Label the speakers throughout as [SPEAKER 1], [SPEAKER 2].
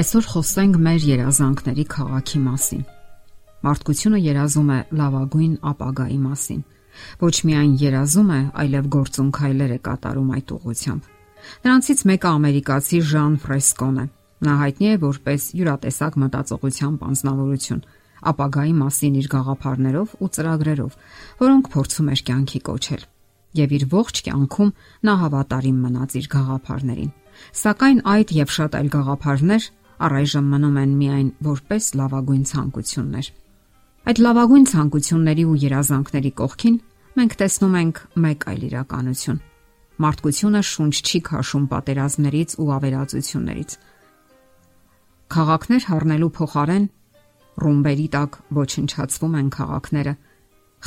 [SPEAKER 1] Այսօր խոսենք մեր երազանքների քաղաքի մասին։ Մարդկությունը երազում է լավագույն ապագայի մասին։ Ոչ միայն երազում է, այլև գործուն քայլեր է կատարում այդ ուղղությամբ։ Նրանցից մեկը ամերիկացի Ժան Ֆրեսկոն է։ Նա հայտնի է որպես յուրատեսակ մտածողությամբ անznավորություն, ապագայի մասին իր գաղափարներով ու ծրագրերով, որոնք փորձում էր կյանքի կոչել։ Եվ իր ողջ կյանքում նա հավատարիմ մնաց իր գաղափարներին։ Սակայն այդ եւ շատ այլ գաղափարներ առայժմ մնում են միայն որպես լավագույն ցանկություններ։ Այդ լավագույն ցանկությունների ու երազանքների կողքին մենք տեսնում ենք մեկ այլ իրականություն։ Մարդկությունը շունչ չի քաշում պատերազմներից ու ավերածություններից։ Խաղակներ հառնելու փոխարեն ռումբերի տակ ոչնչացվում են խաղակները,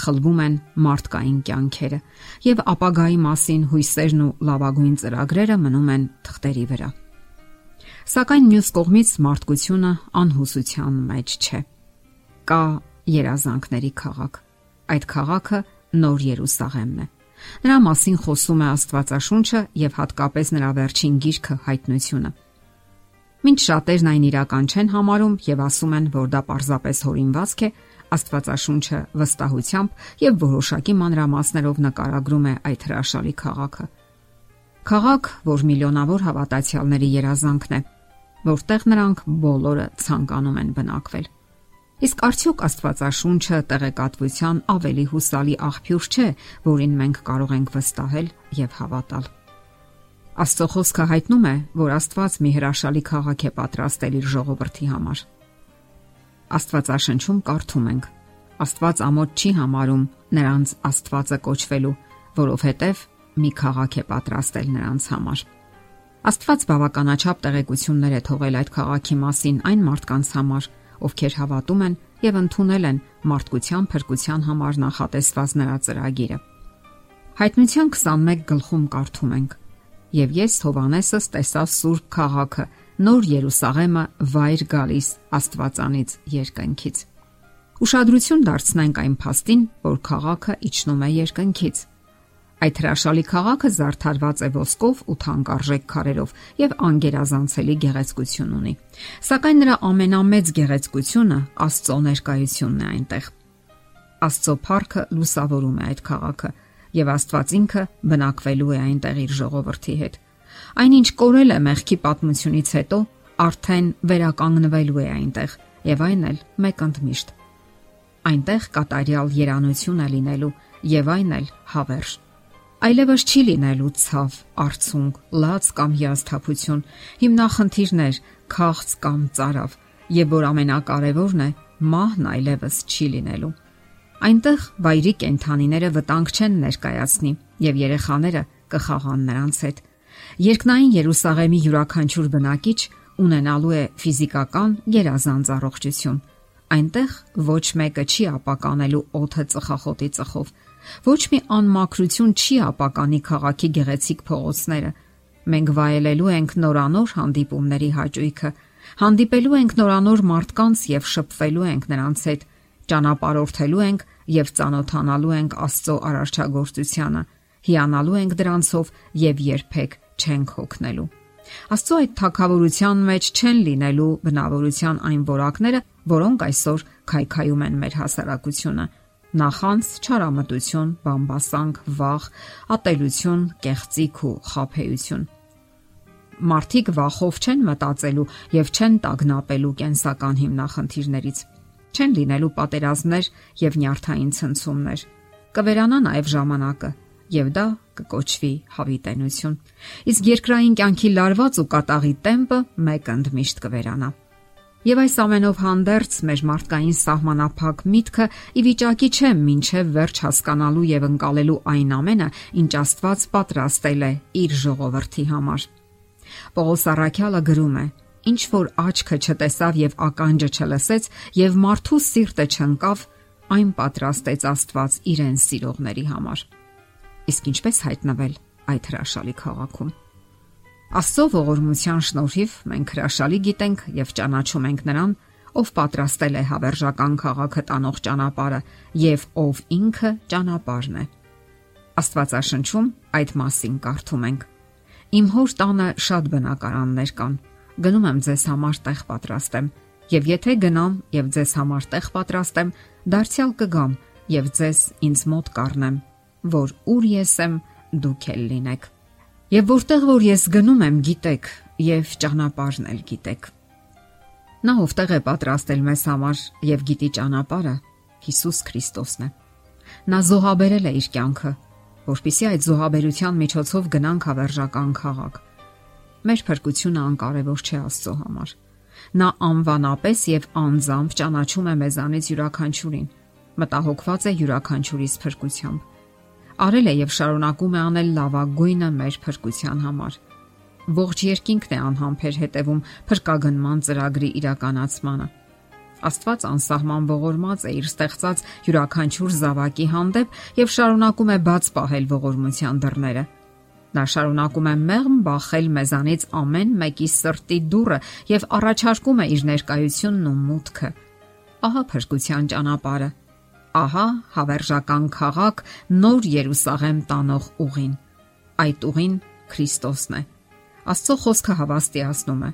[SPEAKER 1] խլվում են մարդկային կյանքերը եւ ապագայի մասին հույսերն ու լավագույն ծրագրերը մնում են թղթերի վրա։ Սակայն մյուս կողմից մարդկությունը անհուսության մեջ չէ։ Կա երազանքների քաղաք։ Այդ քաղաքը Նոր Երուսաղեմն է։ Նրա մասին խոսում է Աստվածաշունչը եւ հատկապես նրա վերջին գիրքը հայտնությունը։ Մինչ շատերն այն իրական չեն համարում եւ ասում են, որ դա պարզապես հորինվածք է, Աստվածաշունչը վստահությամբ եւ որոշակի մանրամասներով նկարագրում է այդ հրաշալի քաղաքը։ Քաղաք, որ միլիոնավոր հավատացյալների երազանքն է, որտեղ նրանք բոլորը ցանկանում են բնակվել։ Իսկ արդյոք Աստվածաշունչը տեղեկատվության ավելի հուսալի աղբյուր չէ, որին մենք կարող ենք վստահել եւ հավատալ։ Աստծո խոսքը հայտնում է, որ Աստված մի հրաշալի քաղաք է պատրաստել իր ժողովրդի համար։ Աստվածաշնչում կարդում ենք. Աստված ամոթ չի համարում նրանց Աստվածը կոչվելու, որովհետև մի քաղաք է պատրաստել նրանց համար։ Աստված բավականաչափ տեղեկություններ է թողել այդ քաղաքի մասին այն մարդկանց համար, ովքեր հավատում են եւ ընդունել են մարդկության փրկության համար նախատեսված նրա ծրագիրը։ Հայտնության 21 գլխում կարդում ենք. Եվ ես Հովանեսս տեսա Սուրբ քաղաքը, Նոր Երուսաղեմը վայր գալիս Աստվածանից երկնքից։ Ուշադրություն դարձնենք այն փաստին, որ քաղաքը իջնում է երկնքից Այդ հրաշալի քաղաքը զարդարված է ոսկով ու թանկարժեք քարերով եւ անգերազանցելի գեղեցկություն ունի։ Սակայն նրա ամենամեծ գեղեցկությունը Աստծո ներկայությունն է այնտեղ։ Աստծո փառքը լուսավորում է այդ քաղաքը եւ Աստված ինքը բնակվելու է այնտեղ իր ժողովրդի հետ։ Այնինչ կորել է մեղքի պատմությունից հետո, արդեն վերականգնվելու է այնտեղ եւ այն էլ մեկ ընդմիշտ։ Այնտեղ կատարյալ երանություն է լինելու եւ այն էլ հավերժ այլևս չի լինելու ցավ, արցունք, լաց կամ հիասթափություն, հիմնախնդիրներ, քաղց կամ ծարավ, եւ որ ամենակարևորն է, մահն այլևս չի լինելու։ Այնտեղ վայրի կենթանիները վտանգ չեն ներկայացնի եւ երեխաները կխաղան նրանց հետ։ Երկնային Երուսաղեմի յուրաքանչյուր բնակիչ ունենալու է ֆիզիկական գերազանց առողջություն։ Այնտեղ ոչ մեկը չի ապականելու օդը ծխախոտի ծխով, Ոչ մի անմակրություն չի ապականի քաղաքի գեղեցիկ փողոցները։ Մենք վայելելու ենք նորանոր հանդիպումների հաճույքը, հանդիպելու ենք նորանոր մարդկանց եւ շփվելու ենք նրանց հետ, ճանապարհորդելու ենք եւ ծանոթանալու ենք Աստծո արարչագործությանը, հիանալու ենք դրանցով եւ երբեք չենք հոգնելու։ Աստծո այդ թակավորության մեջ չեն լինելու բնավորության այն որակները, որոնք այսօր քայքայում են մեր հասարակությունը նախանց չարամտություն, բամբասանք, վախ, ատելություն, կեղծիք ու խափեություն։ Մարդիկ վախով չեն մտածելու եւ չեն տագնապելու կենսական հիմնախնդիրներից։ Չեն լինելու պատերազմներ եւ նյարդային ցնցումներ։ Կվերանա նաեւ ժամանակը եւ դա կկոչվի հավիտենություն։ Իսկ երկրային կյանքի լարված ու կատաղի տեմպը մեկ ընդմիշտ կվերանա։ Եվ այս ամենով հանդերձ մեր մարդկային սահմանափակ միտքը ի վիճակի չէ մինչև վերջ հասկանալու եւ ընկալելու այն ամենը, ինչ Աստված պատրաստել է իր ժողովրդի համար։ Պողոս Արաքյալը գրում է. Ինչ որ աչքը չտեսավ եւ ականջը չլսեց եւ մարդու սիրտը չընկավ, այն պատրաստեց Աստված իրեն սիրողների համար։ Իսկ ինչպես հայտնվել այդ հրաշալի քաղաքում։ Աստծո ողորմության շնորհիվ մենք հրաշալի գիտենք եւ ճանաչում ենք նրան, ով պատրաստել է հավերժական քաղաքը տանող ճանապարհը եւ ով ինքը ճանապարհն է։ Աստվածաշնչում այդ մասին կարդում ենք. Իմ հոր տանը շատ բնակարաններ կան։ գնում եմ ձեզ համար տեղ պատրաստեմ, եւ եթե գնամ եւ ձեզ համար տեղ պատրաստեմ, դարձյալ կգամ եւ ձեզ ինձ մոտ կառնեմ, որ ուր ես եմ, դուք էլ լինեք։ Եվ որտեղ որ ես գնում եմ, գիտեք, եւ ճանապարհն էլ գիտեք։ Նա ովտեղ է պատրաստել մեզ համար եւ գիտի ճանապարհը Հիսուս Քրիստոսն է։ Նա զոհաբերել է իր կյանքը, որpիսի այդ զոհաբերության միջոցով գնանք հավերժական քաղաք։ Մեր փրկությունը անկարևոր չէ Աստծո համար։ Նա անվանապես եւ անձամբ ճանաչում է մեզանից յուրաքանչյուրին։ Մտահոգված է յուրաքանչյուրիս փրկությամբ արել է եւ շարունակում է անել լավագույնը մեր փրկության համար։ Ողջ երկինքն է անհամբեր հետևում փրկագնման ծրագրի իրականացմանը։ Աստված անսահման ողորմած է իր ստեղծած յուրաքանչյուր զավակի հանդեպ եւ շարունակում է բաց պահել ողորմության դռները։ Նա շարունակում է մեղմ բախել մեզանից ամեն մեկի սրտի դուռը եւ առաջարկում է իր ներկայությունն ու մուտքը։ Ահա փրկության ճանապարհը Ահա հավերժական քաղաք նոր Երուսաղեմ տանող ուղին։ Այդ ուղին Քրիստոսն է։ Աստծո խոսքը հավաստիացնում է։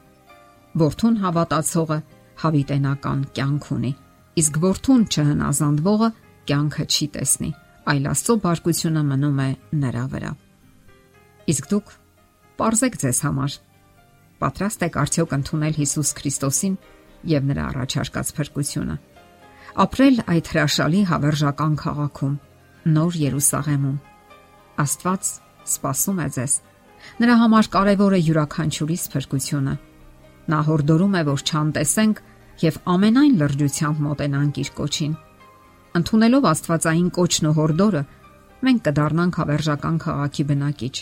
[SPEAKER 1] Որդուն հավատացողը հավիտենական կյանք ունի, իսկ որդուն չհնազանդվողը կյանքը չի տեսնի, այլ Աստծո բարկությունը մնում է նրա վրա։ Իսկ դուք parzեք ձեզ համար պատրաստ եք արդյոք ընդունել Հիսուս Քրիստոսին եւ նրա առաջարկած փրկությունը ապրել այդ հրաշալի հավերժական քաղաքում, Նոր Երուսաղեմում։ Աստված սпасում է ձեզ։ Նրա համար կարևոր է յուրաքանչյուրի սփրկությունը։ Նա հորդորում է, որ չանտեսենք եւ ամենայն լրջությամբ մոտենանք իր կոչին։ Ընթունելով Աստվածային կոչն ու հորդորը, մենք կդառնանք հավերժական քաղաքի բնակիչ։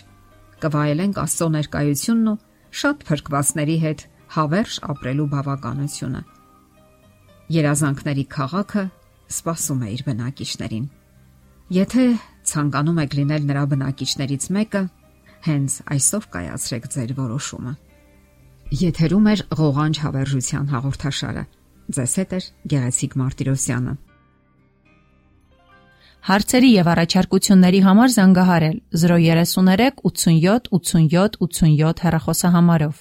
[SPEAKER 1] Կվայելենք Աստծո ներկայությունն ու շատ փրկվածների հետ հավերժ ապրելու բավականությունը։ Երազանքների քաղաքը սпасում է իր բնակիչներին։ Եթե ցանկանում եք լինել նրա բնակիչներից մեկը, հենց այսօր կայացրեք ձեր որոշումը։ Եթերում է ղողանջ հավերժության հաղորդաշարը։ Ձեզ հետ է Գեղեցիկ Մարտիրոսյանը։
[SPEAKER 2] Հարցերի եւ առաջարկությունների համար զանգահարել 033 87 87 87 հեռախոսահամարով։